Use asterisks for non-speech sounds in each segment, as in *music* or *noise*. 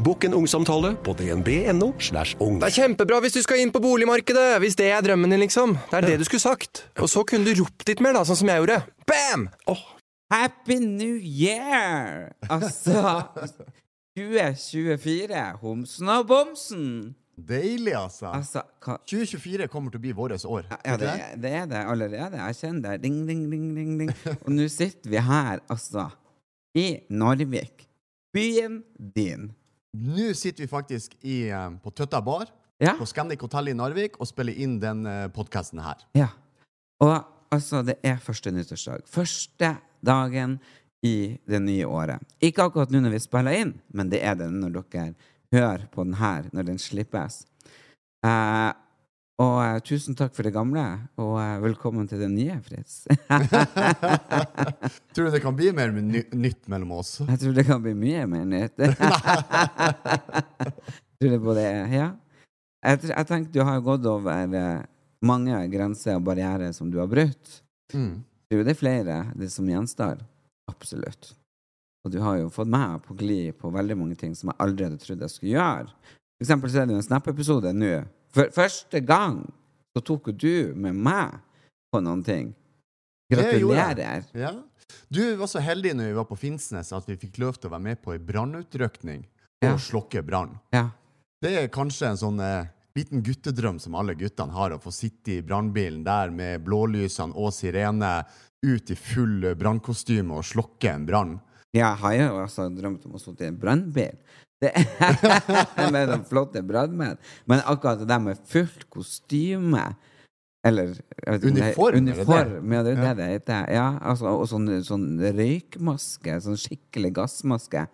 Bokk en ungsamtale på dnb.no. slash ung. Det er kjempebra hvis du skal inn på boligmarkedet, hvis det er drømmen din, liksom. Det er det du skulle sagt. Og så kunne du ropt litt mer, da, sånn som jeg gjorde. Bam! Happy New Year! Altså *laughs* 2024, homsen og bomsen. Deilig, altså. Altså, hva 2024 kommer til å bli vårt år. Ja, det, det er det allerede. Jeg kjenner det. Ding, ding, ding, ding, ding. Og nå sitter vi her, altså, i Narvik. Byen din. Nå sitter vi faktisk i, eh, på Tøtta bar Ja. på Scandic Hotel i Narvik og spiller inn den podkasten her. Ja. Og altså, det er første nyttårsdag. Første dagen i det nye året. Ikke akkurat nå når vi spiller inn, men det er det når dere hører på den her, når den slippes. Eh, og uh, tusen takk for det gamle, og uh, velkommen til det nye, Fritz. *laughs* Tror du det kan bli mer ny nytt mellom oss? Jeg tror det kan bli mye mer nytt. *laughs* tror du på det? Ja. Jeg, jeg tenker du har gått over uh, mange grenser og barrierer som du har brutt. Mm. Tror du det er flere det som gjenstår? Absolutt. Og du har jo fått meg på glid på veldig mange ting som jeg aldri hadde trodd jeg skulle gjøre. For eksempel så er det jo en Snap-episode nå. For første gang så tok du med meg på noen ting. Gratulerer. Ja. Du var så heldig når vi var på Finnsnes at vi fikk lov til å være med på ei brannutrykning og Ja. slokke brann. Ja. Det er kanskje en sånn eh, liten guttedrøm som alle guttene har, å få sitte i brannbilen der med blålysene og sirene ut i full eh, brannkostyme og slokke en brann. Jeg har jo altså drømt om å sitte i en brannbil. Det med de flotte brannmenn. Men akkurat det der med fullt kostyme eller vet Uniform, er det det? Uniform, ja, det er Ja. det det heter. Ja, altså, og sånn, sånn røykmaske. Sånn skikkelig gassmaske.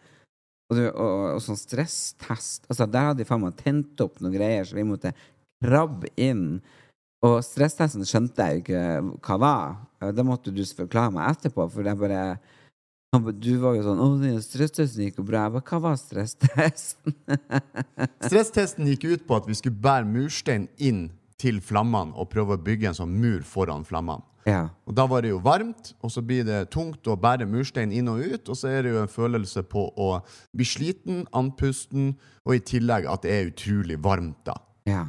Og, og, og sånn stresstest. Altså, der hadde de faen meg tent opp noen greier, så vi måtte krabbe inn. Og stresstesten skjønte jeg jo ikke hva var. Det måtte du forklare meg etterpå, for jeg bare han ba, Du var jo sånn 'Å, den stresstesten gikk jo bra.' Jeg bare 'Hva var stresstesten?' *laughs* Stresstesten gikk ut på at vi skulle bære murstein inn til flammene og prøve å bygge en sånn mur foran flammene. ja. Og da var det jo varmt, og så blir det tungt å bære murstein inn og ut, og så er det jo en følelse på å bli sliten, andpusten, og i tillegg at det er utrolig varmt da. ja.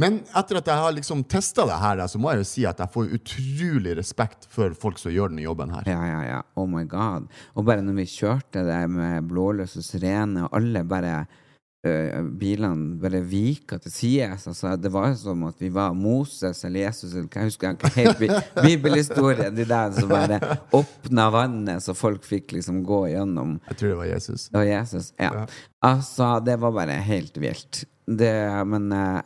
Men etter at jeg har liksom testa det her, så må jeg jo si at jeg får utrolig respekt for folk som gjør denne jobben her. Ja, ja, ja. Oh my god. Og bare når vi kjørte det med blålys og sirene, og alle bare uh, Bilene bare vika til sides. Altså, det var som at vi var Moses eller Jesus eller hva jeg husker ikke helt bi bibelhistorien. De der som bare åpna vannet, så folk fikk liksom gå gjennom. Jeg tror det var Jesus. Det var Jesus. Ja. Altså, det var bare helt vilt. Det, men eh,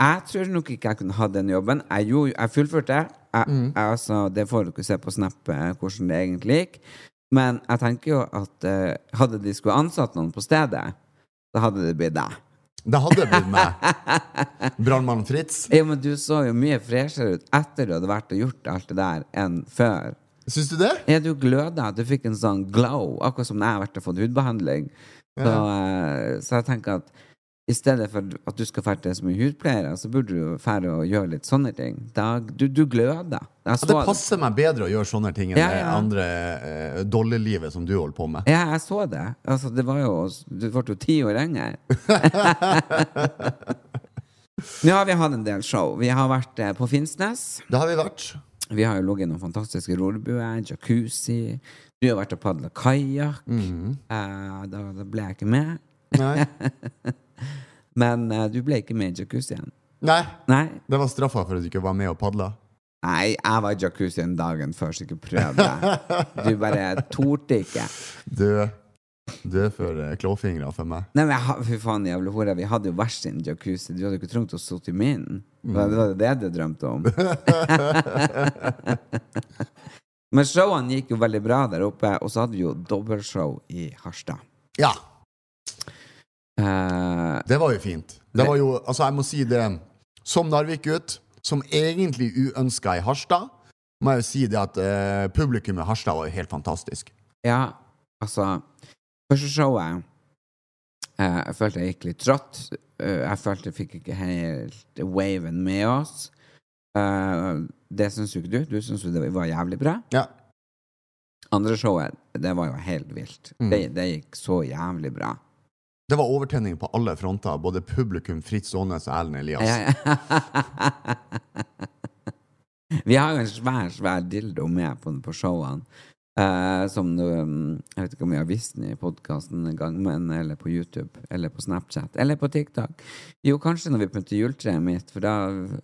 jeg tror nok ikke jeg kunne hatt den jobben. Jeg, gjorde, jeg fullførte. Jeg, Mm. jeg, altså, det får dere se på Snap eh, hvordan det egentlig gikk. Men jeg tenker jo at uh, hadde de skulle ansatt noen på stedet, da hadde det blitt deg. Det hadde blitt meg. *laughs* Brannmann Fritz. Ja, men du så jo mye freshere ut etter du hadde vært og gjort alt det der, enn før. Syns du det? Ja, du gløda. Du fikk en sånn glow, akkurat som når jeg har vært og fått hudbehandling. Så, uh, så jeg tenker at i stedet for at du skal dra til så mye hudpleiere, så burde du dra og gjøre litt sånne ting. Da, du, du gløder. Ja, det passer meg bedre å gjøre sånne ting enn Ja, det andre eh, dollelivet som du holder på med. Ja, jeg så det. Altså, det var jo Du ble jo ti år yngre. *laughs* Nå har vi hatt en del show. Vi har vært eh, på Finnsnes. Det har vi vært. Vi har jo ligget i noen fantastiske rorbuer, jacuzzi. Du har vært og padla kajakk. Eh, da, da ble jeg ikke med. Nei. *laughs* Men uh, du ble ikke med i jacuzzien. Nei, Nei? det var straffa for at du ikke var med og padla. Nei, jeg var i jacuzzien dagen før, så ikke prøv det. Du bare torde ikke. Du, du er for klåfingra for meg. Nei, men jeg, fy faen, jævla hore. Vi hadde jo hver sin jacuzzi. Du hadde ikke trengt å sitte i min. Mm. det var det du drømte om? *laughs* men showene gikk jo veldig bra der oppe, og så hadde vi jo dobbeltshow i Harstad. Ja, Eh, det var jo fint. Det var jo, altså jeg må si det Som Narvik-gutt, som egentlig uønska i Harstad, må jeg jo si det at eh, publikum i Harstad var jo helt fantastisk. ja, altså Første showet eh, Jeg følte jeg gikk litt trått. Jeg følte jeg fikk ikke helt waven med oss. Eh, det syns jo ikke du. Du syns jo det var jævlig bra. Ja. Andre showet, det var jo helt vilt. Det, det gikk så jævlig bra. Det var overtenning på alle fronter. Både publikum, Fritz Aanes og Erlend Elias. Ja, ja. *laughs* Vi har jo en svær, svær dildo med på, på showene. Uh, som du, um, Jeg vet ikke om vi har vist den i podkasten en gang, men, eller på YouTube, eller på Snapchat, eller på TikTok. Jo, kanskje når vi pynter juletreet mitt, for da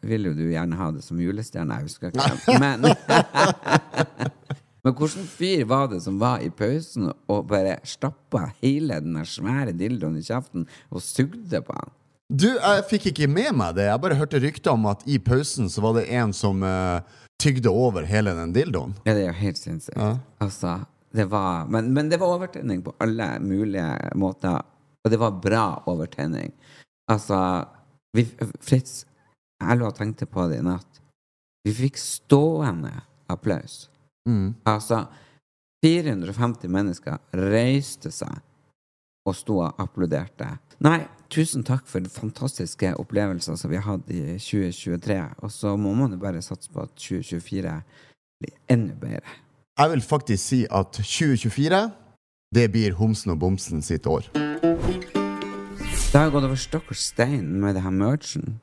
vil jo du gjerne ha det som julestjerne. Jeg husker ikke. *laughs* Men, *laughs* men hvilken fyr var det som var i pausen og bare stappa hele den svære dildoen i kjeften og sugde på han? Du, jeg fikk ikke med meg det. Jeg bare hørte rykter om at i pausen så var det en som uh, tygde over hele den dildoen. Ja, det er jo helt sinnssykt. Altså, det var, men, men det var overtenning på alle mulige måter. Og det var bra overtenning. Altså vi, Fritz, jeg lå og tenkte på det i natt. Vi fikk stående applaus. Altså 450 mennesker reiste seg og sto og applauderte. Nei, tusen takk for fantastiske opplevelser som vi har hatt i 2023. Og så må man jo bare satse på at 2024 blir enda bedre. Jeg vil faktisk si at 2024, det blir Homsen og Bomsen sitt år. Det har gått over stokk og stein med det her merchen.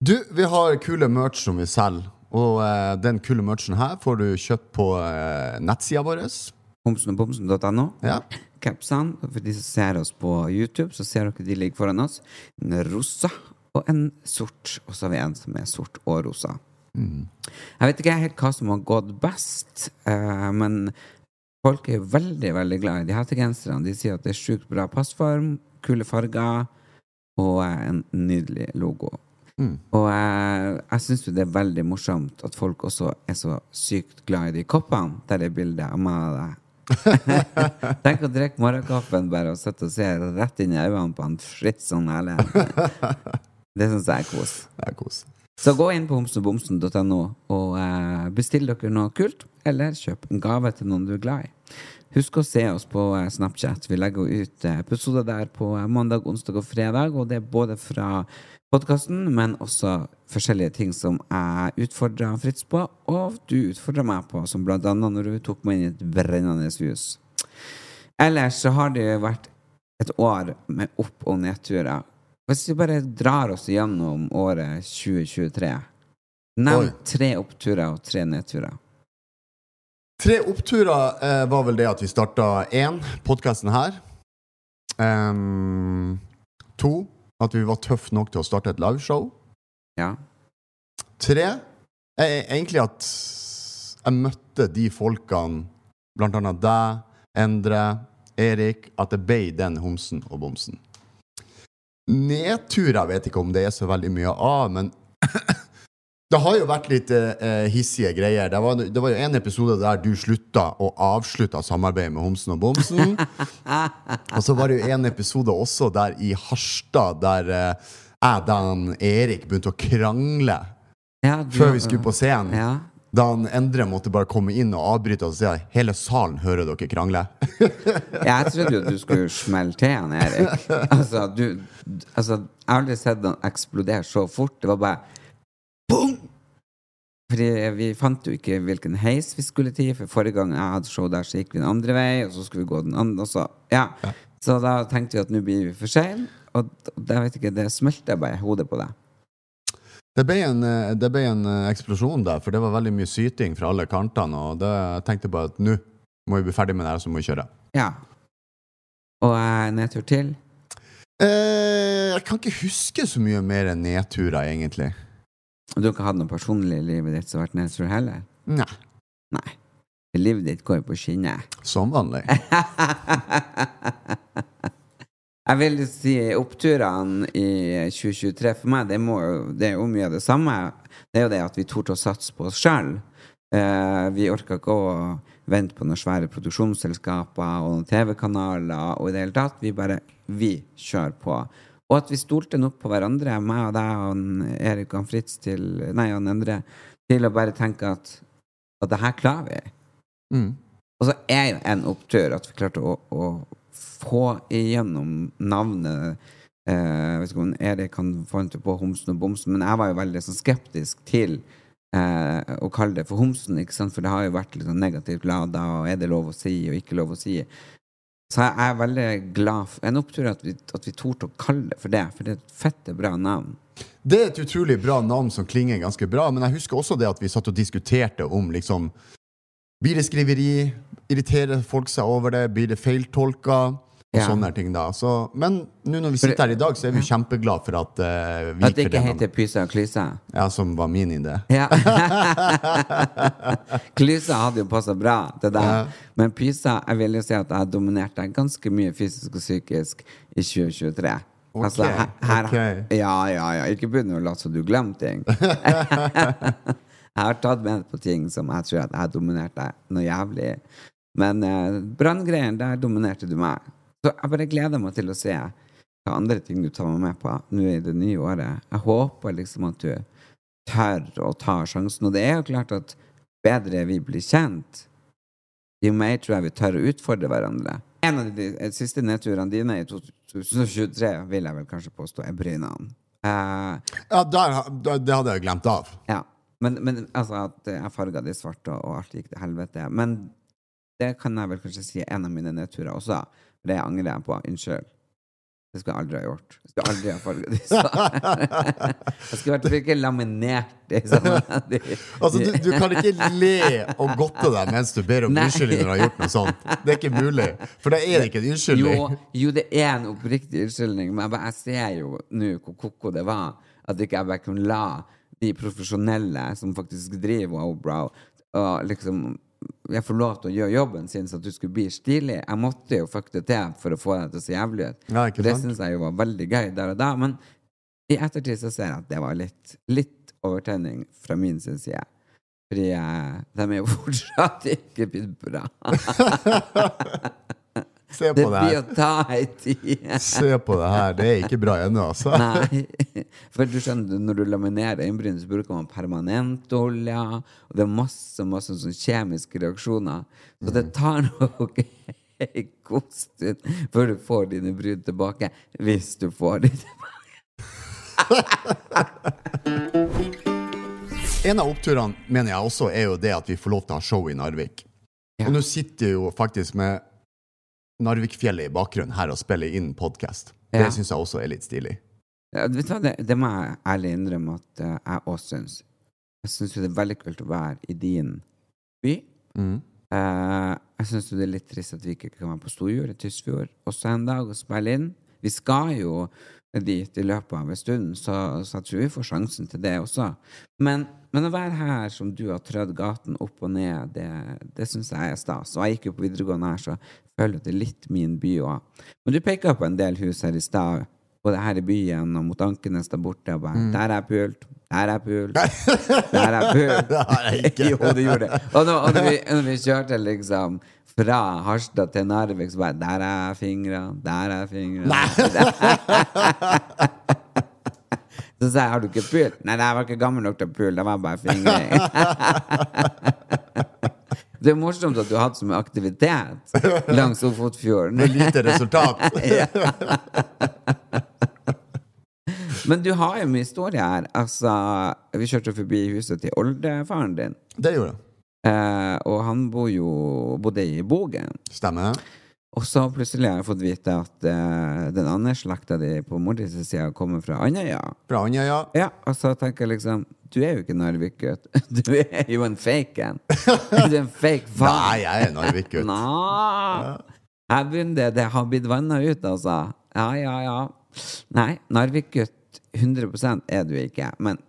Du, vi har kule merch som vi selger. Og eh, den kule merchen her får du kjøpt på eh, nettsida vår. Homsenogbomsen.no. Ja. Capsene, for de som ser oss på YouTube, så ser dere de ligger foran oss. En rosa og en sort. Og så har vi en som er sort og rosa. Jeg vet ikke helt hva som har gått best, eh, men folk er veldig, veldig glad i de hettegenserne. De sier at det er sjukt bra passform, kule farger og eh, en nydelig logo. Og jeg, jeg syns jo det er veldig morsomt at folk også er så sykt glad i de koppene der det er bilde av meg og deg. *laughs* Tenk å drikke morgenkaffen bare og sitte og se rett inn i øynene på han Fritzo'n Erlend. Det syns jeg er kos. Det er kos. Så gå inn på homsenbomsen.no og eh, bestill dere noe kult, eller kjøp en gave til noen du er glad i. Husk å se oss på eh, Snapchat. Vi legger ut eh, episoder der på eh, mandag, onsdag og fredag, og det er både fra podkasten, men også forskjellige ting som jeg utfordra Fritz på, og du utfordra meg på, som blant annet når du tok meg inn i et brennende hus. Ellers så har det jo vært et år med opp- og nedturer. Hvis vi bare drar oss gjennom året 2023 Nevn tre oppturer og tre nedturer. Tre oppturer eh, var vel det at vi starta én, podkasten her. Um, to, at vi var tøffe nok til å starte et liveshow. Ja. Tre, er egentlig at jeg møtte de folkene, blant annet deg, Endre, Erik, at det ble den homsen og bomsen. Nedturer vet ikke om det er så veldig mye av, men det har jo vært litt eh, hissige greier. Det var, det var jo en episode der du slutta og avslutta samarbeidet med Homsen og Bomsen. *laughs* og så var det jo en episode også der i Harstad der eh, jeg, Dan Erik, begynte å krangle Ja, du- før vi skulle på scenen. Ja. Da han Endre måtte bare komme inn og avbryte og si at hele salen hører dere krangle. *laughs* Jeg trodde jo du skulle smelle til han, Erik. *laughs* Altså, du Altså, jeg har aldri sett han eksplodere så fort. Det var bare boom! Fordi vi fant jo ikke hvilken heis vi skulle til, for forrige gang jeg hadde show der, så gikk vi den andre vei, og så skulle vi gå den andre, så Ja. Så da tenkte vi at nå blir vi for sein, og d- jeg vet ikke, det smelta bare i hodet på deg. Det ble, en, eh, det ble en eh, eksplosjon der, for det var veldig mye syting fra alle kantene. Og det, jeg tenkte bare at nå må vi bli ferdig med det her, så må vi kjøre. Ja. Og eh, nedtur til? Eh, jeg kan ikke huske så mye mer enn nedturer, egentlig. Og du har ikke hatt noe personlig i livet ditt som har vært nedtur heller? Nei. Nei. Livet ditt går jo på skinner. Som vanlig. *laughs* Jeg vil si oppturene i 2023 for meg, det, må, det er jo mye av det samme. Det er jo det at vi torde å satse på oss sjøl. Uh, vi orka ikke å vente på noen svære produksjonsselskaper og TV-kanaler og i det hele tatt. Vi bare Vi kjører på. Og at vi stolte nok på hverandre, meg og deg og Erik og Fritz til Nei, og Endre, til å bare tenke at, at det her klarer vi. Mm. Og så er jo en opptur at vi klarte å, å få igjennom navnet eh, Jeg vet ikke om Erik kan fant på Homsen og Bomsen, men jeg var jo veldig sånn skeptisk til eh, å kalle det for Homsen, for det har jo vært litt sånn negativt lada, og er det lov å si og ikke lov å si? Så jeg er veldig glad for En opptur at vi, at vi torde å kalle det for det, for det er et fette bra navn. Det er et utrolig bra navn som klinger ganske bra, men jeg husker også det at vi satt og diskuterte om liksom Blir det skriveri? Irriterer folk seg over det? Blir det feiltolka? Og Ja. sånne ting da. Så, men nå når vi sitter her i dag, så er vi kjempeglade for at uh, vi At det ikke heter. Pysa og Klysa. Ja, som var min idé. Ja. *laughs* *laughs* Klysa hadde jo passa bra til deg. Ja. Men Pysa, jeg vil jo si at jeg har dominert deg ganske mye fysisk og psykisk i 2023. Ok, Altså, her, her, okay. Ja, ja, ja. Ikke begynn å late som du glemte ting. *laughs* jeg har tatt med på ting som jeg tror at jeg har dominert deg noe jævlig. Men uh, branngreien, der dominerte du meg. Så jeg bare gleder meg til å se hva andre ting du tar meg med på nå i det nye året. Jeg håper liksom at du tør å ta sjansen. Og det er jo klart at bedre vi blir kjent, jo mer tror jeg vi tør å utfordre hverandre. En av de, de siste nedturene dine i 2023 vil jeg vel kanskje påstå er Brynene. Uh, Ja, der, der, det hadde jeg glemt av. ja. Men, men altså at jeg farga de svarte, og alt gikk til helvete. Men det kan jeg vel kanskje si er en av mine nedturer også. For det angrer jeg på. Unnskyld. Det skulle jeg aldri ha gjort. Jeg skulle aldri ha farget disse. *laughs* Jeg skulle vært ikke laminert. Sånn. *laughs* Altså, du, du kan ikke le og godte deg mens du ber om unnskyldning når du har gjort noe sånt. Det er ikke mulig. For da er det ikke en unnskyldning. Jo, jo, det er en oppriktig unnskyldning, men jeg, ser jo nå hvor koko det var. At ikke jeg bare kunne la de profesjonelle som faktisk driver Owbrow, og liksom jeg får lov til å gjøre jobben sin så at du skulle bli stilig. Jeg måtte jo fucke det til for å få deg til å se jævlig ut. Ja, det syns jeg jo var veldig gøy der og da. Men i ettertid så ser jeg at det var litt, litt overtenning fra min sin side. Fordi de er jo *laughs* fortsatt ikke blitt bra. *laughs* Se Det på det blir her. å ta ei tid. Se på det her. Det er ikke bra ennå, altså. Nei. For du skjønner, når du laminerer øyenbryn, så bruker man permanentolje, og det er masse masse sånn kjemiske reaksjoner. Så det tar nok en god stund før du får dine bryn tilbake. Hvis du får de tilbake. En av oppturene mener jeg også er jo det at vi får lov til å ha show i Narvik. Ja. Og nå sitter jeg jo faktisk med Narvikfjellet i bakgrunnen her og spiller inn podkast. Det Ja. syns jeg også er litt stilig. Ja, vet du hva, det, det må jeg ærlig innrømme at uh, jeg også syns. Jeg syns jo det er veldig kult å være i din by. Mm. Uh, jeg syns det er litt trist at vi ikke kan være på Storjord i Tysfjord også en dag og spille inn. Vi skal jo dit i løpet av en stund, så, så jeg tror vi får sjansen til det også. Men, men å være her som du har trødd gaten opp og ned, det, det syns jeg er stas. Og jeg gikk jo på videregående her, så jeg føler det er litt min by òg. Men du peker på en del hus her i stad, både her i byen og mot Ankenes der borte. Og bare, Der er pult, der er pult, der er pult. *laughs* Det har jeg ikke. *laughs* jo, det gjorde det. Og når, og når, vi, når vi kjørte liksom fra Harstad til Narvik, så bare Der er fingra, der er fingra. *laughs* Så sa jeg, har du ikke pult? Nei, jeg var ikke gammel nok til å pule, det var bare fingring. *laughs* *laughs* Det er morsomt at du har hatt så mye aktivitet langs Ofotfjorden. Med lite resultat. *laughs* Men du har jo mye historie her. Altså, vi kjørte forbi huset til oldefaren din. Det gjorde jeg. Eh, og han bor jo, bodde i Bogen. Stemmer. Og så plutselig har jeg fått vite at eh, den andre slekta di på mors side kommer fra Andøya. Fra Andøya. Ja, og så tenker jeg liksom Du er jo ikke Narvik-gutt. *laughs* Du er jo en fake en. *laughs* Du er en fake Nei, jeg er Narvik-gutt. Nå. Jeg begynner det. Det har blitt vanna ut, altså. Ja, ja, ja. Nei, Narvik-gutt 100% er du ikke. Men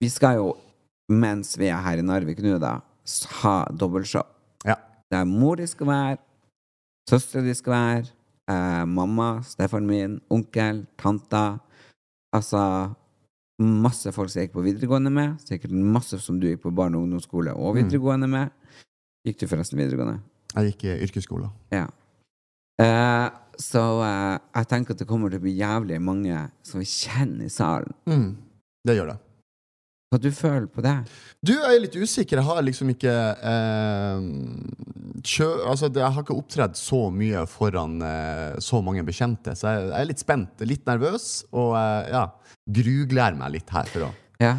Vi skal jo, mens vi er her i Narvik nå, da, ha dobbeltshow. Ja. Der mor skal være, søstera di skal være, eh, mamma, stefaren min, onkel, tanta. Altså masse folk som jeg gikk på videregående med. Sikkert masse som du gikk på barne- og ungdomsskole og videregående med. Gikk du forresten videregående? Jeg gikk i yrkesskole. Ja. Eh, så eh, jeg tenker at det kommer til å bli jævlig mange som vi kjenner i salen. Mm. Det gjør det. Hva du føler på det? Du, jeg er litt usikker. Jeg har liksom ikke eh, kjø, altså, Jeg har ikke opptredd så mye foran eh, så mange bekjente, så jeg, jeg er litt spent. Litt nervøs, og eh, ja, grugler meg litt her for å Ja.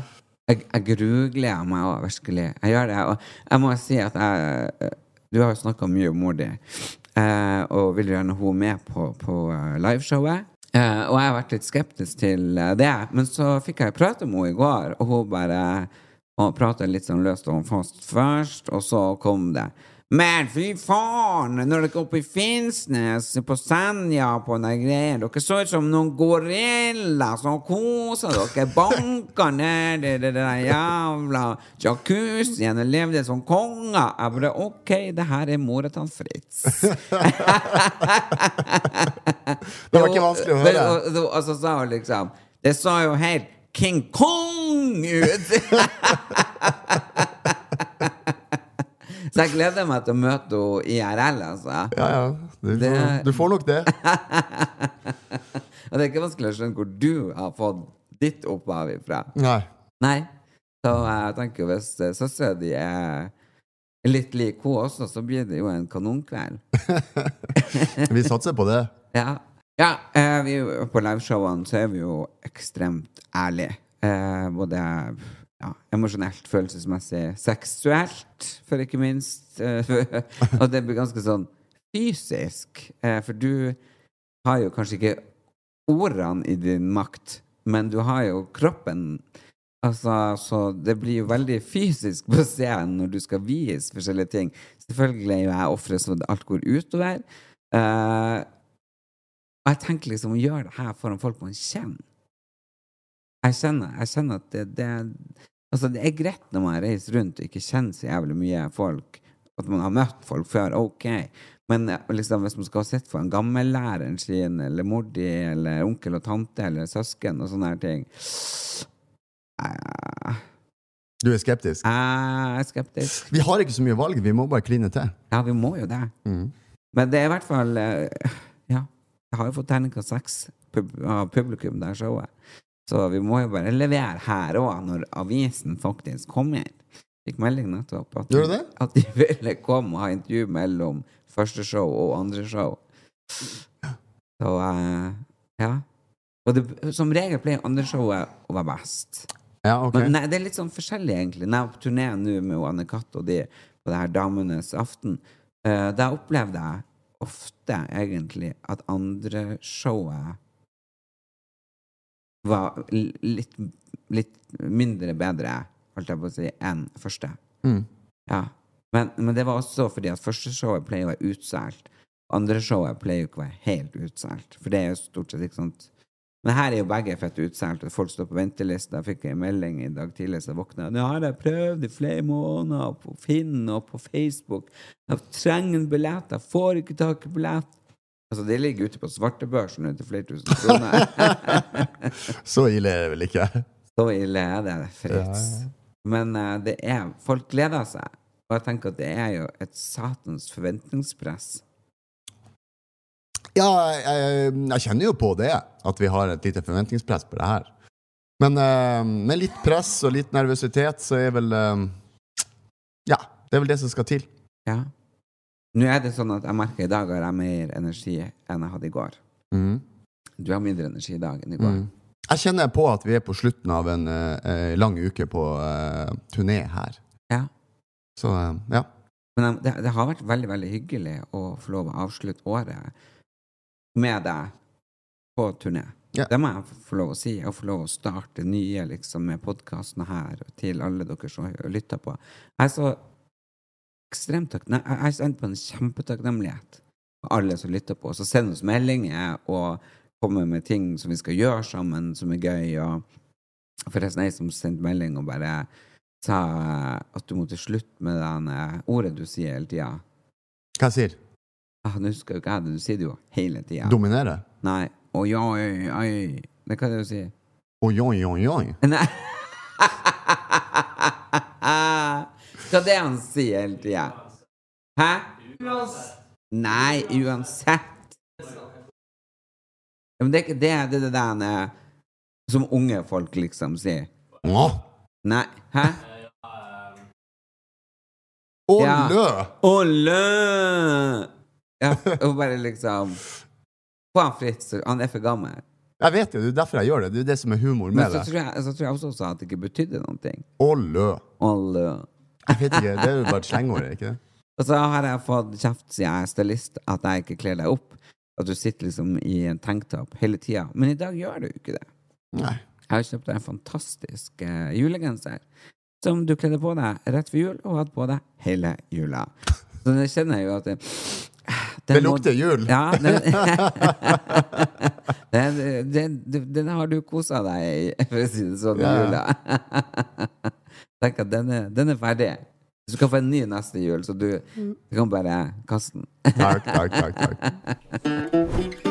Jeg, jeg grugler meg òg, virkelig. Jeg gjør det. Og jeg må si at jeg Du har jo snakka mye om mor di, eh, og vil gjerne ha henne med på, på eh, liveshowet. Eh, og jeg har vært litt skeptisk til eh, det, men så fikk jeg prate med henne i går, og hun bare og prata litt sånn løst og fast først, og så kom det. Men fy faen, når dere er oppe i Finnsnes, på Senja, på den greia Dere så ut som noen gorillaer som kosa dere, banka ned i det der jævla jacuzzien og levde som konger. Jeg bare OK, det her er mora til Fritz. *laughs* *laughs* Det var ikke vanskelig å høre. Og, og, og så sa hun liksom Det så jo helt King Kong ut! *laughs* så jeg gleder meg til å møte henne IRL, altså. Ja, ja. Du, Det- du får nok det. *laughs* Og det er ikke vanskelig å skjønne hvor du har fått ditt opphav ifra. Nei. Nei. Så jeg tenker jo hvis uh, søstera di er litt lik hun også, så blir det jo en kanonkveld. *laughs* Vi satser på det. *laughs* Ja. ja eh, vi, på liveshowene så er vi jo ekstremt ærlige. Eh, både ja, emosjonelt, følelsesmessig, seksuelt, for ikke minst. *laughs* Og det blir ganske sånn fysisk. Eh, for du har jo kanskje ikke ordene i din makt, men du har jo kroppen. Altså, så det blir jo veldig fysisk på scenen når du skal vise forskjellige ting. Selvfølgelig er jo jeg offeret så alt går utover. Uh, jeg tenker liksom å gjøre det her foran folk man kjenner. Jeg kjenner, jeg kjenner at det, det Altså, det er greit når man reiser rundt og ikke kjenner så jævlig mye folk, at man har møtt folk før, ok. Men eh, liksom, hvis man skal sitte foran gammellæreren sin, eller mor di, eller onkel og tante, eller søsken, og sånne her ting eh, Du er skeptisk? Jeg er skeptisk. Vi har ikke så mye valg, vi må bare kline til. Ja, vi må jo det. Men det er i hvert fall eh, Ja. Jeg har jo fått terningkast seks av publikum der showet. Så vi må jo bare levere her òg, når avisen faktisk kommer. Fikk melding nettopp at, det? at de ville komme og ha intervju mellom første show og andre show. Så uh, ja. Og det, som regel pleier andre showet å være best. Ja, okay. Men nei, det er litt sånn forskjellig, egentlig. Når jeg er på turné nå med Anne Katt og de på det her Damenes aften, uh, da opplevde jeg ofte egentlig at andre showet var litt, litt mindre bedre, holdt jeg på å si, enn første. Mm. Ja. Men, men det var også fordi at første showet pleier å være utsolgt. Andre showet pleier jo ikke å være helt utsolgt, for det er jo stort sett ikke sant men her er jo begge fett utsolgt, og folk står på venteliste. Jeg fikk en melding i dag tidlig jeg våkna. Nå har jeg prøvd i flere måneder på Finn og på Facebook. Jeg trenger en billett, jeg får ikke tak i billett. Altså, det ligger ute på svartebørsen til flere tusen *laughs* kroner. *laughs* Så ille er det vel ikke? Så ille er det, Fritz. Men uh, det er Folk gleder seg. Og jeg tenker at det er jo et satans forventningspress. Ja, jeg, jeg kjenner jo på det, at vi har et lite forventningspress på det her. Men uh, med litt press og litt nervøsitet, så er vel uh, Ja, det er vel det som skal til. Ja. Nå er det sånn at jeg merker i dag har jeg mer energi enn jeg hadde i går. Mm. Du har mindre energi i dag enn i går. Mm. Jeg kjenner på at vi er på slutten av en uh, lang uke på uh, turné her. Ja. Så uh, ja. Men det, det har vært veldig, veldig hyggelig å få lov å avslutte året med deg på turné. Ja. Det må jeg få lov å si. Å få lov å starte nye liksom, med podkastene her, til alle dere som lytter på. Jeg er så ekstremt takknemlig. Jeg kjenner på en kjempetakknemlighet for alle som lytter på, Så send oss meldinger og kommer med ting som vi skal gjøre sammen, som er gøy. og Forresten, ei som sendte melding og bare sa at du måtte slutte med det ordet du sier hele tida. Hva sier Ah, Nå husker jo ikke jeg det, du sier det jo hele tida. Dominere? Nei. Oi, oi, oi. Det kan du si. Oi, oi, oi, oi. Nei. *laughs* Er det han sier hele tida? Hæ? Nei, uansett. Ja, Men det er ikke det. Det er det der eh, som unge folk liksom sier. Nå? Nei. Hæ? Å, Ja. lø! Olle! Ja, og bare liksom han Fritz. Han er for gammel. Jeg vet jo, det er derfor jeg gjør det. Det er det som er humor Men med så det. tror jeg, så tror jeg også sa at det ikke betydde noe. ting. lø. Olle. Jeg vet ikke, det er jo bare et slengord, er ikke det? Og så har jeg fått kjeft siden jeg er stylist, at jeg ikke kler deg opp. At du sitter liksom i en tanktop hele tida. Men i dag gjør du ikke det. Nei. Jeg har kjøpt deg en fantastisk uh, julegenser som du kledde på deg rett før jul, og hadde på deg hele jula. Så det kjenner jeg jo at det, *sighs* Det lukter jul. Ja, den, den, *laughs* den, den, den har du kosa deg i, for å si det sånn, i Ja. jula. *laughs* Tenk at den er, den er ferdig. Du skal få en ny neste jul, så du, du kan bare kaste den. Takk, takk, takk. takk. *laughs*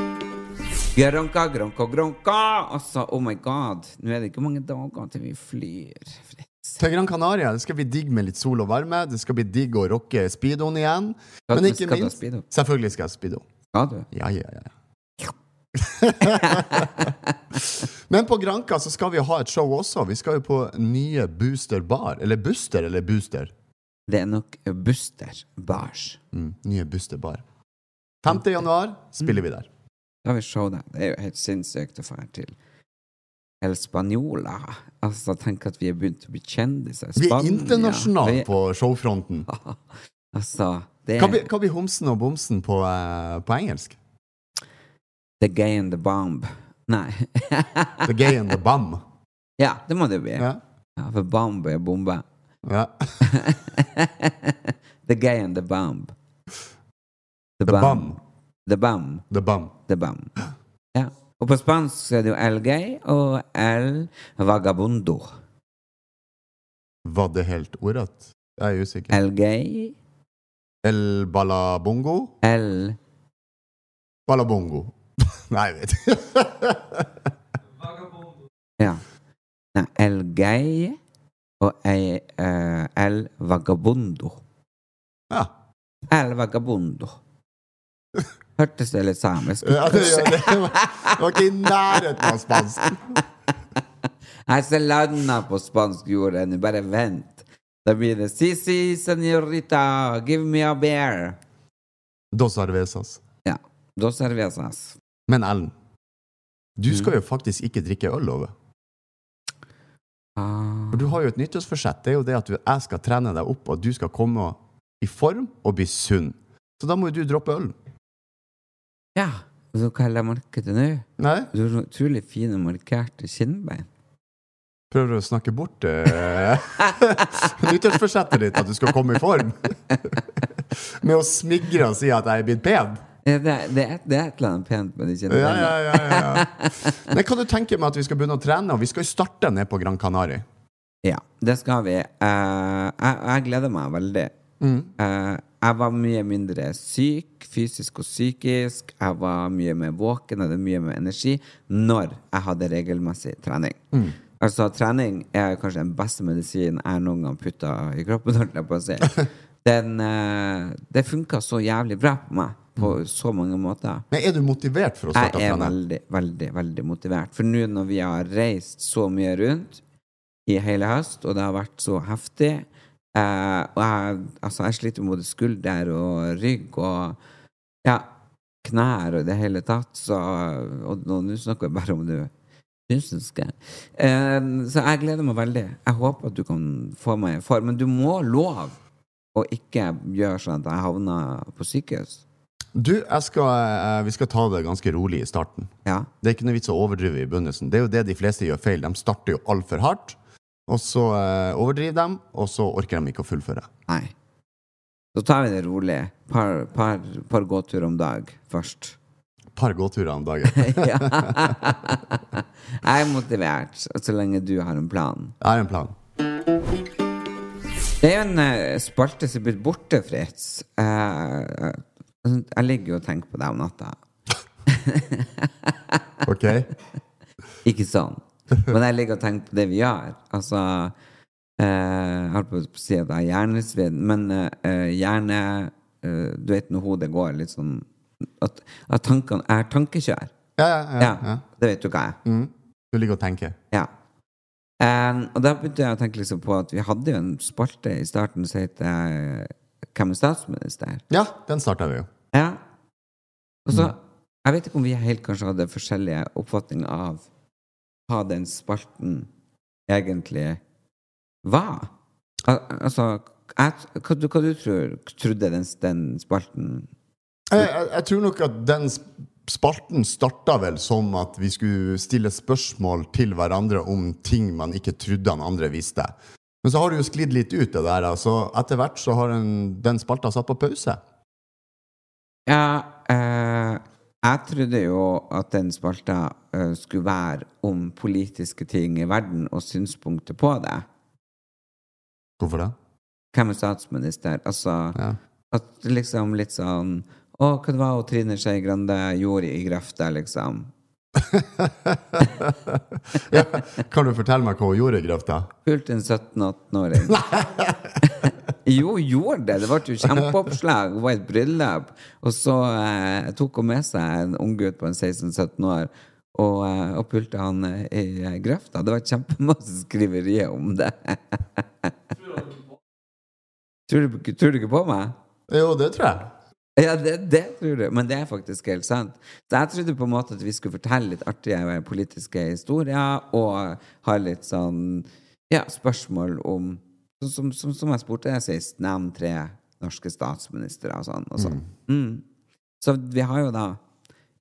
Gronka, gronka, gronka! Altså, oh my god. Nå er det ikke mange dager til vi flyr. Fritz. Til Gran Canaria det skal bli digg med litt sol og varme. Det skal bli digg å rocke speedoen igjen. Skal Men ikke minst? Selvfølgelig skal jeg ha speedo. Skal du? Ja, ja, ja. *laughs* Men på Granka så skal vi ha et show også. Vi skal jo på nye Booster Bar. Eller Buster eller Booster. Det er nok Buster Bars. Mm, nye Buster Bar. 5. januar spiller vi der. Da har vi show der. Det er jo helt sinnssykt å dra til El Spaniola. Altså, tenk at vi er begynt å bli kjendiser. Vi er internasjonale på showfronten. *laughs* Altså, det er hva blir homsen og bomsen på, uh, på engelsk? The gay and the bomb. Nei. *laughs* The gay and the bum. ja, det må det bli. Ja. Ja, for bomb er bombe. ja. *laughs* the gay and the bomb. The, The bum. The bum. The bum. The bum. Ja. Og på spansk er det jo el gay og el vagabundo. Var det helt ordrett? Jeg er usikker. El gay, El balabongo? el Balabongo. *laughs* Nei, jeg vet ikke. *laughs* Ja. Nei, el gay og eh, el vagabondo. ja. El vagabondo. Hørtes det litt samisk ut? ja det, det. var ikke i nærheten av spansk. *laughs* Ser landa på spansk jord ennå. Bare vent. Da blir det si, senorita, give me a bear. Dos cervezas. Ja. Dos cervezas. Men Ellen, du skal Mm. jo faktisk ikke drikke øl, Ove. Ah. For du har jo et nyttårsforsett. Det er jo det at jeg skal trene deg opp, og du skal komme i form og bli sunn. Så da må jo du droppe øl. Ja. Og så hva jeg merke det nå. Nei? Du har så utrolig fine markerte kinnbein. Prøver å snakke bort eh, *laughs* nyttårsforsettet ditt, at du skal komme i form. *laughs* Med å smigre og si at jeg er blitt pen. Det, det, er, det er et eller annet pent med de Ja, ja, ja, ja. Men kan du tenke meg at vi skal begynne å trene, og vi skal jo starte ned på Gran Canaria? Ja, det skal vi. Uh, jeg, jeg gleder meg veldig. Eh, jeg var mye mindre syk, fysisk og psykisk. Jeg var mye mer våken, hadde mye mer energi når jeg hadde regelmessig trening. Altså, trening er kanskje den beste medisinen jeg noen gang putta i kroppen. på å si. *laughs* Den, uh, det funka så jævlig bra på meg på så mange måter. Men er du motivert for å starte Jeg er veldig, veldig, veldig motivert. For nå når vi har reist så mye rundt i hele høst, og det har vært så heftig eh, Og jeg, altså, jeg sliter med både skulder og rygg og ja, knær og det hele tatt, så Og nå snakker jeg bare om det fysiske. Eh, så jeg gleder meg veldig. Jeg håper at du kan få meg i form. Men du må love å ikke gjøre sånn at jeg havner på sykehus. Du, jeg skal, eh, vi skal ta det ganske rolig i starten. Ja. Det er ikke noe vits å overdrive i begynnelsen. Det er jo det de fleste gjør feil. De starter jo altfor hardt, og så eh, overdriver de, og så orker de ikke å fullføre. Nei. Så tar vi det rolig. Par, par, par gåturer om dag først. par gåturer om dagen. *laughs* ja. Jeg er motivert, så lenge du har en plan. Jeg har en plan. Det er jo en eh, spalte som er blitt borte, Fritz. Eh, jeg ligger jo og tenker på deg om natta. *laughs* Ok? Ikke sånn. Men jeg ligger og tenker på det vi gjør. Altså eh, Jeg holdt på å si at jeg har hjernesvidd, men eh, hjerne eh, Du vet når hodet går litt sånn At, at tankene er tankekjør. Ja, ja, ja. Ja, ja. det vet du hva jeg er. Mm. Du ligger og tenker. Ja. Eh, og da begynte jeg å tenke liksom på at vi hadde jo en spalte i starten som het eh, Hvem er statsminister? Ja, den starta vi jo. Ja. Og så Jeg vet ikke om vi helt kanskje hadde forskjellige oppfatninger av hva den spalten egentlig var. Al altså jeg, hva, du, hva du tror, trodde den, den spalten Jeg, jeg, jeg tror nok at den spalten starta vel som at vi skulle stille spørsmål til hverandre om ting man ikke trodde han andre visste. Men så har det jo sklidd litt ut, det der. Så etter hvert så har den, den spalta satt på pause. Ja, eh, jeg trodde jo at den spalta eh, skulle være om politiske ting i verden og synspunkter på det. Hvorfor det? Hvem er statsminister? Altså Ja. at liksom litt sånn Å, hva det var Trine Skei Grande gjorde i grøfta, liksom? *laughs* ja. Kan du fortelle meg hva hun gjorde i grøfta? Pulte en 17-18-åring. jo, gjorde det. Det ble jo kjempeoppslag. Hun var i et bryllup. Og så eh, tok hun med seg en unggutt på en 16-17 år og, eh, og pulte han eh, i eh, grøfta. Det var kjempemasse skriverier om det. *laughs* tror, du, tror du ikke på meg? Jo, det tror jeg. Ja, det, det tror du. Men det er faktisk helt sant. Så jeg trodde på en måte at vi skulle fortelle litt artige politiske historier og ha litt sånn ja, spørsmål om Som, som, som, jeg spurte deg sist, nevn tre norske statsministre og sånn. Og sånn. Mm. Så vi har jo da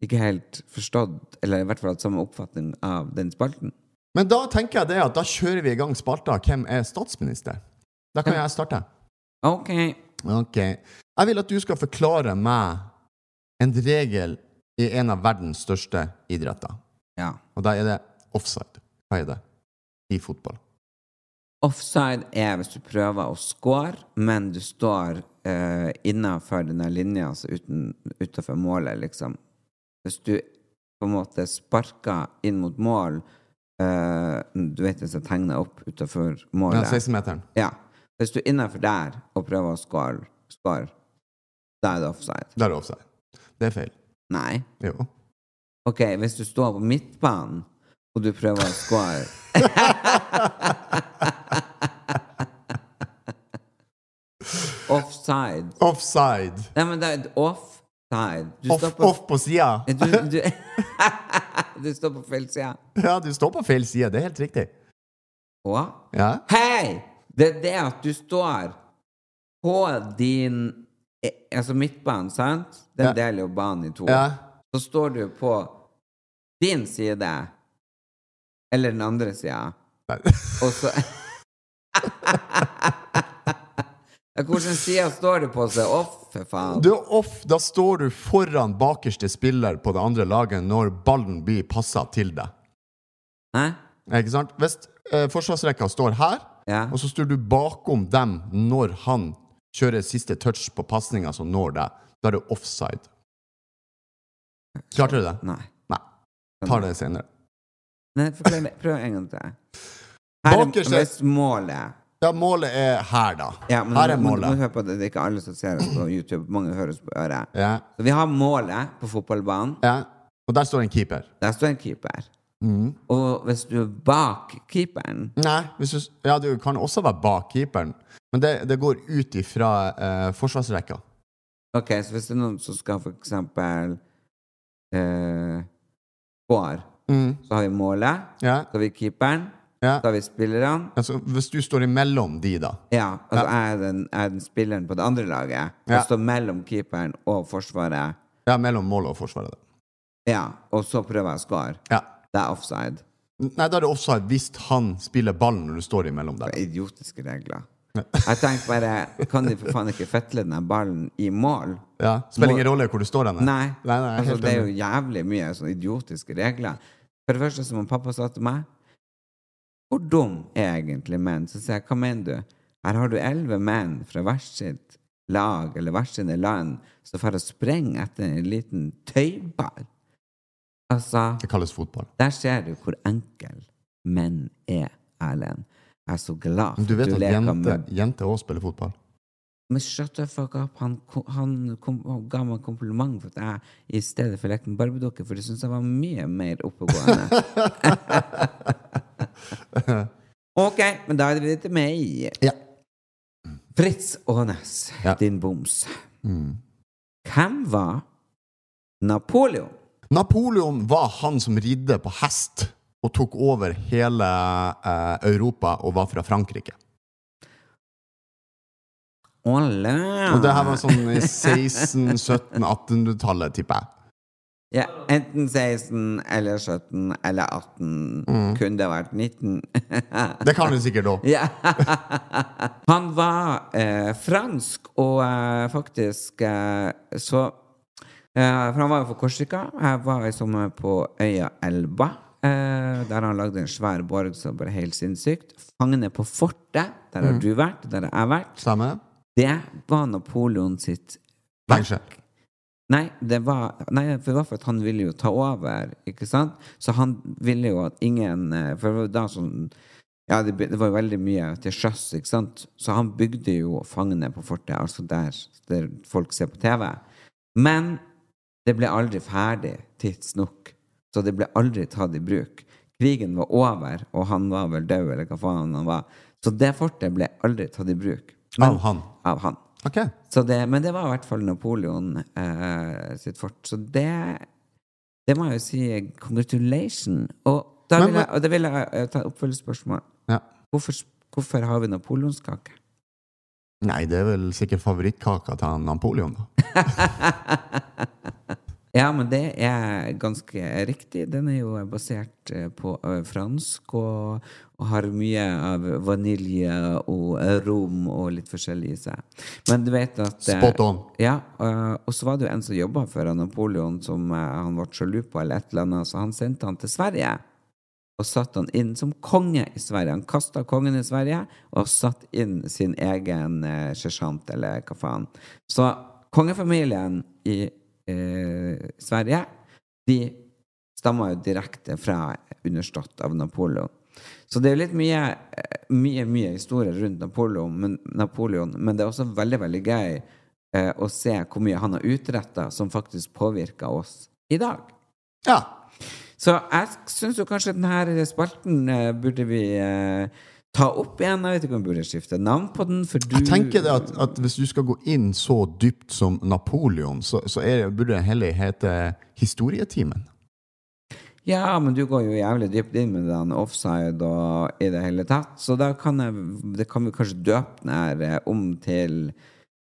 ikke helt forstått, eller i hvert fall hatt samme oppfatning av den spalten. Men da tenker jeg det at da kjører vi i gang spalta Hvem er statsminister? Da kan jeg starte. Ok. Ok. Jeg vil at du skal forklare meg en regel i en av verdens største idretter. Ja. Og da er det offside. Hva er det i fotball? Offside er hvis du prøver å score, men du står uh, innafor denne linja, altså utafor målet, liksom. Hvis du på en måte sparker inn mot mål uh, Du vet hvis jeg tegner opp utenfor Ja, målet? 16-meteren. Ja. Hvis du er innafor der og prøver å score, score, da er det offside. Der er det offside. Det er feil. Nei. Jo. Ok, hvis du står på midtbanen og du prøver å score *laughs* Offside. Offside. Nei, men det er offside. Du Off, står på off på sida. Du, *laughs* du, *laughs* du står på feil side. Ja, du står på feil side. Det er helt riktig. Hva? Ja. Hei! Det er det at du står på din eh, Altså midtbanen, sant? Den Ja. deler jo banen i to. Ja. Så står du på din side, eller den andre sida, *laughs* og så Hvilken side står du på er off, for faen? Du er off. Da står du foran bakerste spiller på det andre laget når ballen blir passa til deg. Hæ? Ikke sant? Hvis eh, forsvarsrekka står her, Ja. og så står du bakom dem når han kjører siste touch på pasninga som når deg, da er det offside. Klarte du det? Nei. Nei. Tar det senere. Nei, det. Prøv en gang til. Her er hvis målet Ja, målet er her, da. ja, men her er målet. nå- må, målet. hør på det. det er ikke alle som ser oss på YouTube. Mange hører oss på øret. Ja. Så vi har målet på fotballbanen. ja. Og der står en keeper. Der står en keeper. Mm. Og hvis du er bak keeperen Nei, du, ja, du kan også være bak keeperen, men det, det går ut ifra eh, forsvarsrekka. Ok, så hvis det er noen som skal for eksempel eh, går, Mm. så har vi målet, Ja, så har vi keeperen, ja. så har vi spillerne. Altså, hvis du står imellom de, da. Ja, altså Jeg, er den, er den spilleren på det andre laget, og Ja. står mellom keeperen og forsvaret. Ja, mellom målet og forsvaret. Ja, og så prøver jeg å score. Ja. Det er offside. Nei, da er det offside hvis han spiller ballen når du står imellom der. Det er idiotiske regler. Jeg tenkte bare Kan de for faen ikke fetle den ballen i mål? Ja, Spiller ingen rolle hvor du står den? Nei. nei, nei altså, det er jo jævlig mye sånne idiotiske regler. For det første, som pappa sa til meg Hvor dum er egentlig menn? Så sier jeg, hva mener du? Her har du elleve menn fra hvert sitt lag eller hvert sine land som får sprenge etter en liten tøyball. Altså Det kalles fotball. Der ser du hvor enkel menn er, Erlend. Jeg er så glad Men at du vet at at du leker jenter jenter også spiller fotball? Men shut the fuck up. Han, han kom, han ga meg kompliment for at jeg i stedet for lekte med barbiedukke, for det syntes jeg var mye mer oppegående. *laughs* ok, men da er det videre til meg. Ja. Fritz Aanes, Ja. din boms. Mm. Hvem var Napoleon? Napoleon var han som ridde på hest og tok over hele eh, Europa og var fra Frankrike. Ole. Og det her var sånn i 16-, 17-, 1800-tallet, tipper jeg. Ja, enten 16 eller 17 eller 18. Kunne det vært 19? *laughs* Det kan du sikkert òg. Ja. Han var eh, fransk, og eh, faktisk eh, så For han var jo fra Korsika. Jeg var i sommer på øya Elba. Eh, der han lagde en svær borg som ble helt sinnssykt. Fangene på fortet, der har du vært, der har jeg vært. Samme. Det var Napoleon sitt verk. Nei, det var, nei, for det var for at han ville jo ta over, ikke sant? Så han ville jo at ingen eh, For det var da sånn Ja, det, det var veldig mye til sjøs, ikke sant? Så han bygde jo fangene på fortet, altså der, der folk ser på TV. Men det ble aldri ferdig tidsnok. Så det ble aldri tatt i bruk. Krigen var over, og han var vel død, eller hva faen han var. Så det fortet ble aldri tatt i bruk. Av han. Av han. Okay. Så det, men det var i hvert fall Napoleon eh, sitt fort. Så det Det må jeg jo si congratulation. Og da Men- vil jeg, og da vil jeg eh, ta oppfølgingsspørsmål. Ja. Hvorfor, hvorfor har vi napoleonskake? Nei, det er vel sikkert favorittkaka til Napoleon, da. *laughs* Ja, men det er ganske riktig. Den er jo basert eh, på eh, fransk og, og har mye av vanilje og eh, rom og litt forskjellig i seg. Men du vet at Spot on. Ja, og så var det jo en som jobba for Napoleon, som han ble sjalu på, eller et eller annet, så han sendte han til Sverige. Og satte han inn som konge i Sverige. Han kasta kongen i Sverige og satt inn sin egen eh, sersjant, eller hva faen. Så kongefamilien i eh, Sverige, de stammer jo direkte fra understått av Napoleon. Så det er jo litt mye, eh, mye, mye historie rundt Napoleon men, Napoleon, men det er også veldig, veldig gøy eh, å se hvor mye han har utretta som faktisk påvirker oss i dag. Ja. Så jeg syns jo kanskje denne spalten eh, burde vi eh, ta opp igjen. Jeg vet ikke om vi burde skifte navn på den, du Jeg tenker det at, at hvis du skal gå inn så dypt som Napoleon, så, så er, burde den heller hete Historietimen. Ja, men du går jo jævlig dypt inn med den offside og i det hele tatt, så da kan, jeg, det kan vi kanskje døpe den her eh, om til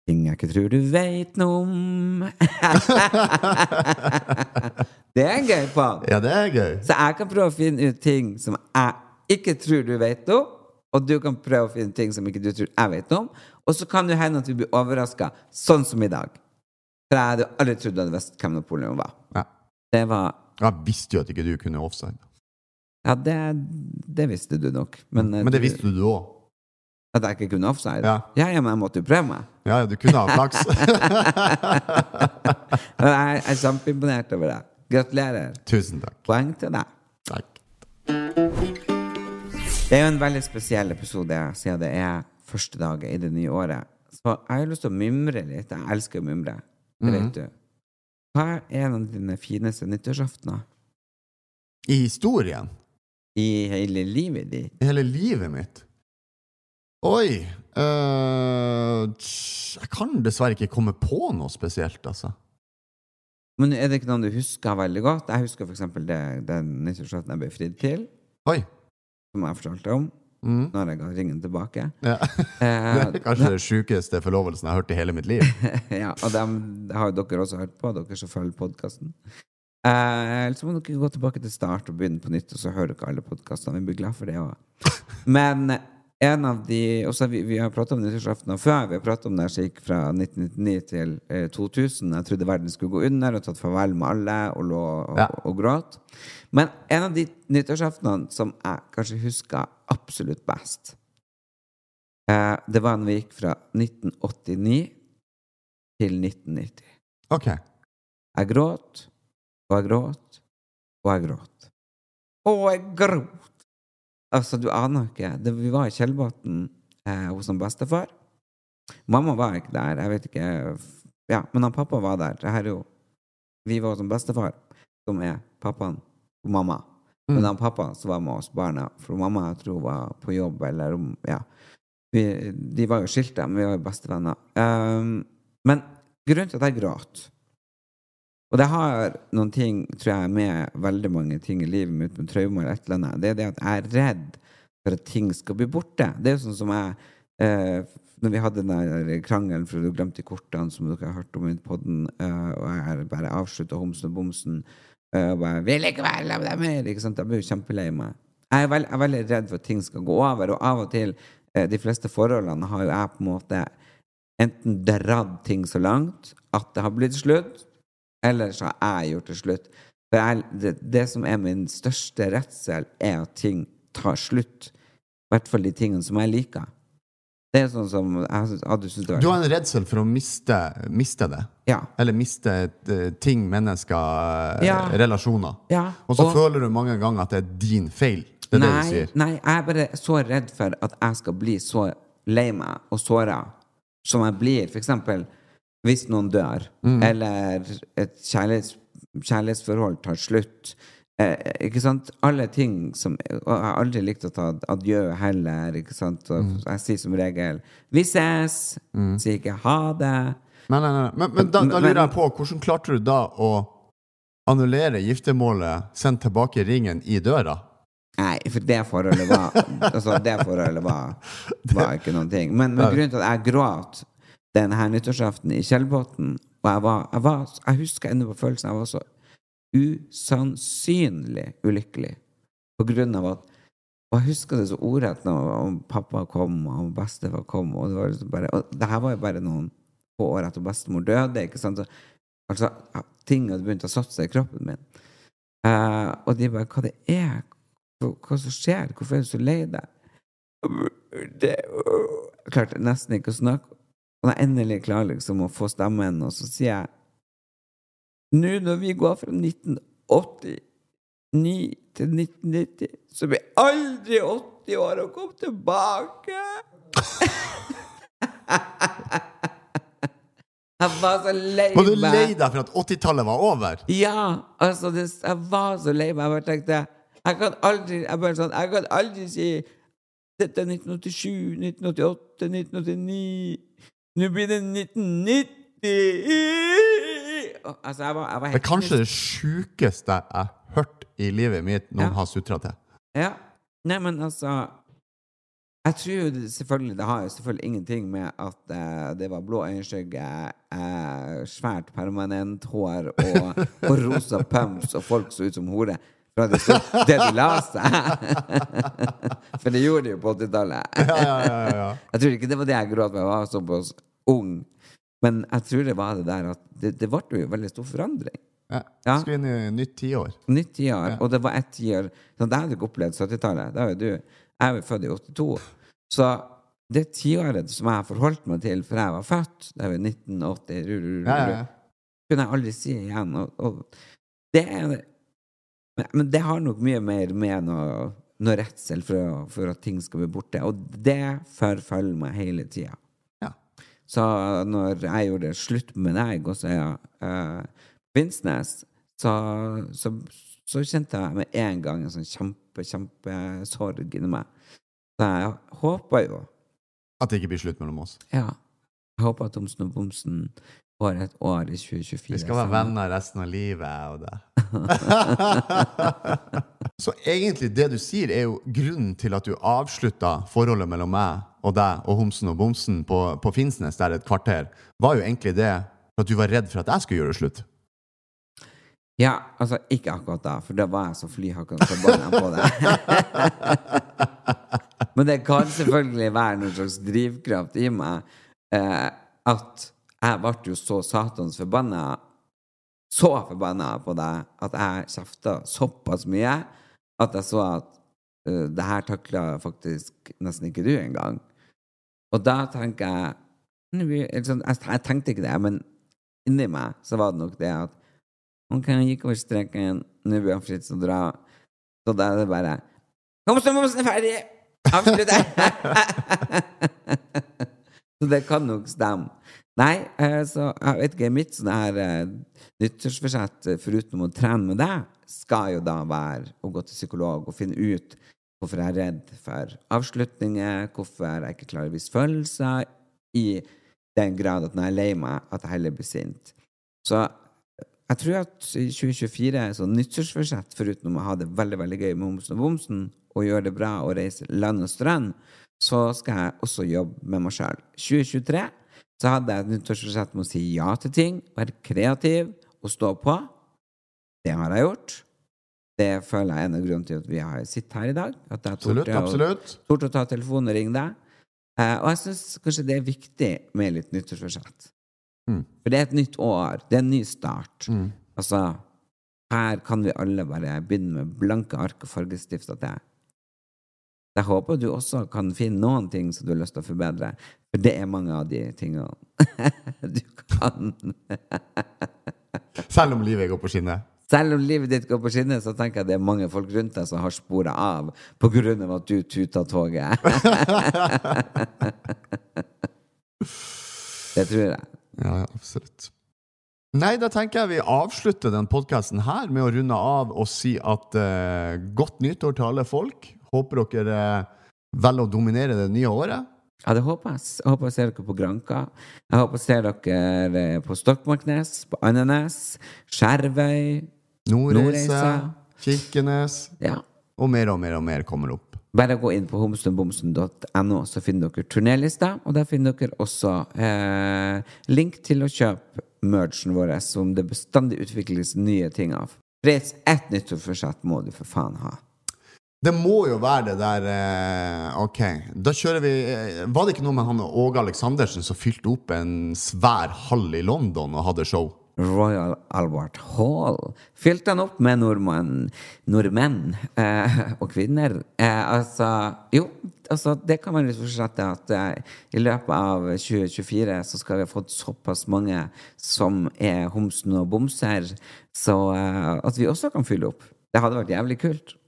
Ting jeg ikke tror du veit noe om. *laughs* *laughs* det er gøy, Pål. Ja, det er gøy. Så jeg kan prøve å finne ut ting som jeg ikke tror du vet noe, og du kan prøve å finne ting som ikke du tror jeg vet om, og så kan det hende at vi blir overraska, sånn som i dag. For jeg hadde aldri trodd du hadde visst hvem Napoleon var. Ja. Det var Jeg visste jo at ikke du kunne offside. Ja, det, det visste du nok. Men, eh, Men det du- visste du òg. At jeg ikke kunne offside? Ja. ja, ja, men jeg måtte jo prøve meg. Ja, ja, du kunne ha flaks. *laughs* jeg, Jeg er kjempeimponert over deg. Gratulerer. Tusen takk. Poeng til deg. takk. Det er jo en veldig spesiell episode, siden det er første dag i det nye året. Så jeg har lyst til å mimre litt. Jeg elsker å mimre. Det vet du. Hva er en av dine fineste nyttårsaftener I historien, i hele livet ditt? i hele livet mitt Oi øh, Jeg kan dessverre ikke komme på noe spesielt, altså. Men er det ikke noen du husker veldig godt? Jeg husker eksempel det, den nyttårsaften jeg ble fridd til, Oi. som jeg fortalte om, Mm. når jeg ga ringen tilbake. Ja. *laughs* Eh, Det er kanskje den sjukeste forlovelsen jeg har hørt i hele mitt liv. *laughs* ja, og dem har jo dere også hørt på, dere som følger podkasten. Eh, så må dere gå tilbake til start og begynne på nytt, og så hører dere alle podkastene. Vi blir glad for det òg. Men en av de også, vi, vi har pratet om nyttårsaften før. Vi har pratet om det som gikk fra 1999 til eh, 2000. Jeg trodde verden skulle gå under og tatt farvel med alle og lå og, Ja. og gråt. Men en av de nyttårsaftenene som jeg kanskje husker absolutt best, eh, det var når vi gikk fra 1989 til 1990. Ok. Jeg gråt, og jeg gråt, og jeg gråt. Og jeg gråt! Altså, du aner ikke. Det, vi var i Kjellbotn eh, hos en bestefar. Mamma var ikke der. Jeg vet ikke Ja, men han pappa var der. Det her er jo Vi var hos en bestefar, som er pappaen og mamma. Men han pappa som var med oss barna, for mamma jeg tror var på jobb, eller om Ja. Vi, de var jo skilt, men vi var jo bestevenner. Um, men grunnen til at jeg gråt og det har noen ting, tror jeg, med veldig mange ting i livet mitt, med traumer eller et eller annet. Det er det at jeg er redd for at ting skal bli borte. Det er jo sånn som jeg eh, Når vi hadde den der krangelen for du glemte kortene, som dere har hørt om i podden, eh, og jeg bare avslutta homsen og bomsen eh, og bare 'Vil ikke være sammen med deg mer!' Ikke sant? Jeg blir jo kjempelei meg. Jeg er, veld, jeg er veldig redd for at ting skal gå over, og av og til eh, De fleste forholdene har jo jeg på en måte enten dratt ting så langt at det har blitt slutt, eller så har jeg gjort det slutt. For jeg, det, det som er min største redsel, er at ting tar slutt. I hvert fall de tingene som jeg liker. Det er sånn som jeg hadde syntes det var Du har en redsel for å miste, miste det. Ja. Eller miste eh, ting, mennesker, eh, Ja. relasjoner. Ja, Og så og- føler du mange ganger at det er din feil. Det er det nei, du sier. nei, jeg er bare så redd for at jeg skal bli så lei meg og såra som jeg blir. For eksempel hvis noen dør, Mm. eller et kjærlighets, kjærlighetsforhold tar slutt. Eh, ikke sant? Alle ting som Og jeg har aldri likt å ta adjø heller, ikke sant? Og Mm. jeg sier som regel 'Vi ses', sier ikke 'ha det'. Nei, nei, nei. Men, men da, da lurer jeg på, hvordan klarte du da å annullere giftermålet, sende tilbake ringen i døra? Nei, for det forholdet var Altså, det forholdet var, var ikke noen ting. Men, men grunnen til at jeg gråt den her nyttårsaften i Kjellbotn Og jeg var, jeg var Jeg husker ennå på følelsen. Jeg var så usannsynlig ulykkelig på grunn av at Og jeg husker det så ordrett når pappa kom, og bestefar kom, og det var liksom bare Og det her var jo bare noen få år etter bestemor døde, ikke sant? Så, altså, ting hadde begynt å satse i kroppen min. Uh, og de bare Hva det er? Hva, hva som skjer? Hvorfor er du så lei deg? Det, jeg klarte nesten ikke å snakke. Og er endelig klarer liksom å få stemmen, og så sier jeg Nå når vi går fra 1989 til 1990, så blir aldri 80 år å komme tilbake. *laughs* jeg var så lei meg. Var du lei deg for at 80-tallet var over? Ja, altså det, Jeg var så lei meg. Jeg bare tenkte Jeg kan aldri Jeg bare sånn Jeg kan aldri si Dette er 1987, 1988, 1989 Nå blir det 1990 Altså, jeg var, jeg var Det er kanskje det sjukeste jeg har hørt i livet mitt noen Ja. har sutra til. Ja. Nei, men altså Jeg tror jo det, selvfølgelig Det har jo selvfølgelig ingenting med at eh, det var blå øyenskygge, eh, svært permanent hår og, og rosa *laughs* pumps, og folk så ut som hore. Fra det, stod, det de la seg. *laughs* For det gjorde de jo på 80-tallet. Ja, ja, ja, ja. *laughs* Jeg tror ikke det var det jeg gråt med, jeg var såpass ung. Men jeg tror det var det der at det, det ble jo veldig stor forandring. ja. Ja. Skulle inn i nytt tiår. Nytt tiår. Og det var ett tiår sånn, Det hadde ikke opplevd 70-tallet. Det har jo du. Jeg er jo født i 82. Så det tiåret som jeg forholdt meg til før jeg var født, det er jo 1980 ru, ru, ru, Ja, ja, kunne jeg aldri si igjen. Og, og det er men, men det har nok mye mer med noe, noe redsel for, for at ting skal bli borte. Og det forfølger meg hele tida. Så når jeg gjorde slutt med deg så uh, Vinsnes, så, så, så kjente jeg med en gang en sånn kjempe, kjempesorg inni meg. Så jeg håper jo At det ikke blir slutt mellom oss. Ja. Jeg håper at Thomsen og Bomsen får et år i 2024. Vi skal være venner resten av livet, jeg og det. *laughs* *laughs* Så egentlig det du sier, er jo grunnen til at du avslutta forholdet mellom meg og deg og Homsen og Bomsen på, på Finnsnes der et kvarter, var jo egentlig det for at du var redd for at jeg skulle gjøre det slutt. Ja, altså ikke akkurat da, for da var jeg så flyhakkende forbanna på det. *laughs* Men det kan selvfølgelig være noen slags drivkraft i meg eh, at jeg ble jo så satans forbanna så forbanna på deg at jeg kjefta såpass mye at jeg så at eh, det her takla faktisk nesten ikke du engang. Og da tenker jeg sånn, jeg, jeg tenkte ikke det, men inni meg så var det nok det at Ok, han gikk over streken, nå blir han fritt til å dra. Så da er det bare Kom, så momsen er ferdig! Avslutt! *laughs* så det kan nok stemme. Nei, eh, så jeg vet ikke, mitt sånne her eh, nyttårsforsett, eh, foruten å trene med deg, skal jo da være å gå til psykolog og finne ut hvorfor jeg er redd for avslutninger, hvorfor jeg ikke klarer å vise følelser, i den grad at når jeg er lei meg, at jeg heller blir sint. Så jeg tror at i 2024 er sånn nyttårsforsett, foruten å ha det veldig veldig gøy med Homsen og Bomsen, og gjøre det bra og reise land og strand, så skal jeg også jobbe med meg sjøl. 2023 så hadde jeg et nyttårsforsett med å si ja til ting, være kreativ og stå på. Det har jeg gjort. Det føler jeg er en av grunnene til at vi har sittet her i dag. At jeg Absolutt, absolutt. å- torde å ta telefonen og ringe deg. Eh, og jeg syns kanskje det er viktig med litt nyttårsforsett. Mm. For det er et nytt år. Det er en ny start. Altså, her kan vi alle bare begynne med blanke ark og fargestifter til. Jeg håper du også kan finne noen ting som du har lyst til å forbedre. For det er mange av de tingene *laughs* du kan. Selv om livet går på skinner. Selv om livet ditt går på skinner, så tenker jeg det er mange folk rundt deg som har spora av av at du tuta toget. *laughs* det tror jeg. Ja, absolutt. Nei, da tenker jeg vi avslutter den podkasten her med å runde av og si at eh, godt nyttår til alle folk. Håper dere eh, velger å dominere det nye året. Ja, det håper jeg. Jeg håper jeg ser dere på Granka. Jeg håper jeg ser dere eh, på Stokmarknes, på Andenes, Skjervøy, Nordreisa. Kirkenes. Ja. Og mer og mer og mer kommer opp. Bare gå inn på homsenbomsen.no, så finner dere turnélista, og der finner dere også eh, link til å kjøpe merchen vår, som det bestandig utvikles nye ting av. Reis ett nyttårsforsett må du for faen ha. Det må jo være det der eh, Ok, da kjører vi eh, Var det ikke noe med han Åge Aleksandersen som fylte opp en svær hall i London og hadde show? Royal Albert Hall. Fylte han opp med nordmann, nordmenn eh, og kvinner? Eh, altså Jo, altså, det kan man jo fortsette at eh, i løpet av 2024 så skal vi ha fått såpass mange som er homsen og bomser, så eh, at vi også kan fylle opp. Det hadde vært jævlig kult.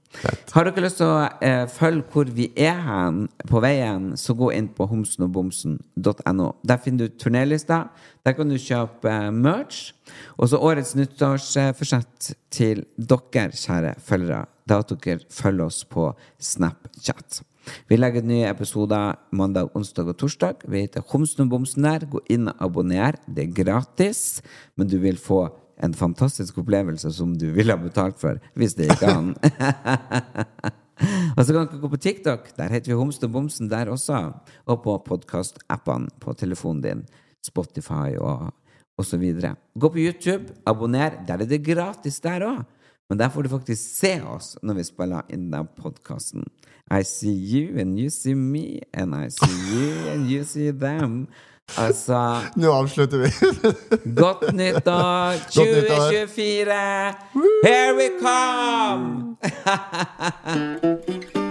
Har dere lyst til å eh, følge hvor vi er hen på veien, så gå inn på homsenogbomsen.no. Der finner du turnélista. Der kan du kjøpe eh, merch. Og så årets nyttårsforsett til dere, kjære følgere. Da at dere følger oss på Snapchat. Vi legger nye episoder mandag, onsdag og torsdag. Vi heter Homsen og Bomsen der. Gå inn og abonner. Det er gratis, men du vil få en fantastisk opplevelse som du ville ha betalt for hvis det gikk an. *laughs* og så kan dere gå på TikTok. Der heter vi Homsen og Bomsen der også. Og på podkastappene på telefonen din. Spotify og, osv. Gå på YouTube, abonner. Der er det gratis der òg. Men der får du faktisk se oss når vi spiller inn den podkasten. I see you and you see me, and I see you and you see them. Altså Nå avslutter vi. *laughs* Godt nyttår Godt 2024! Here we come! *laughs*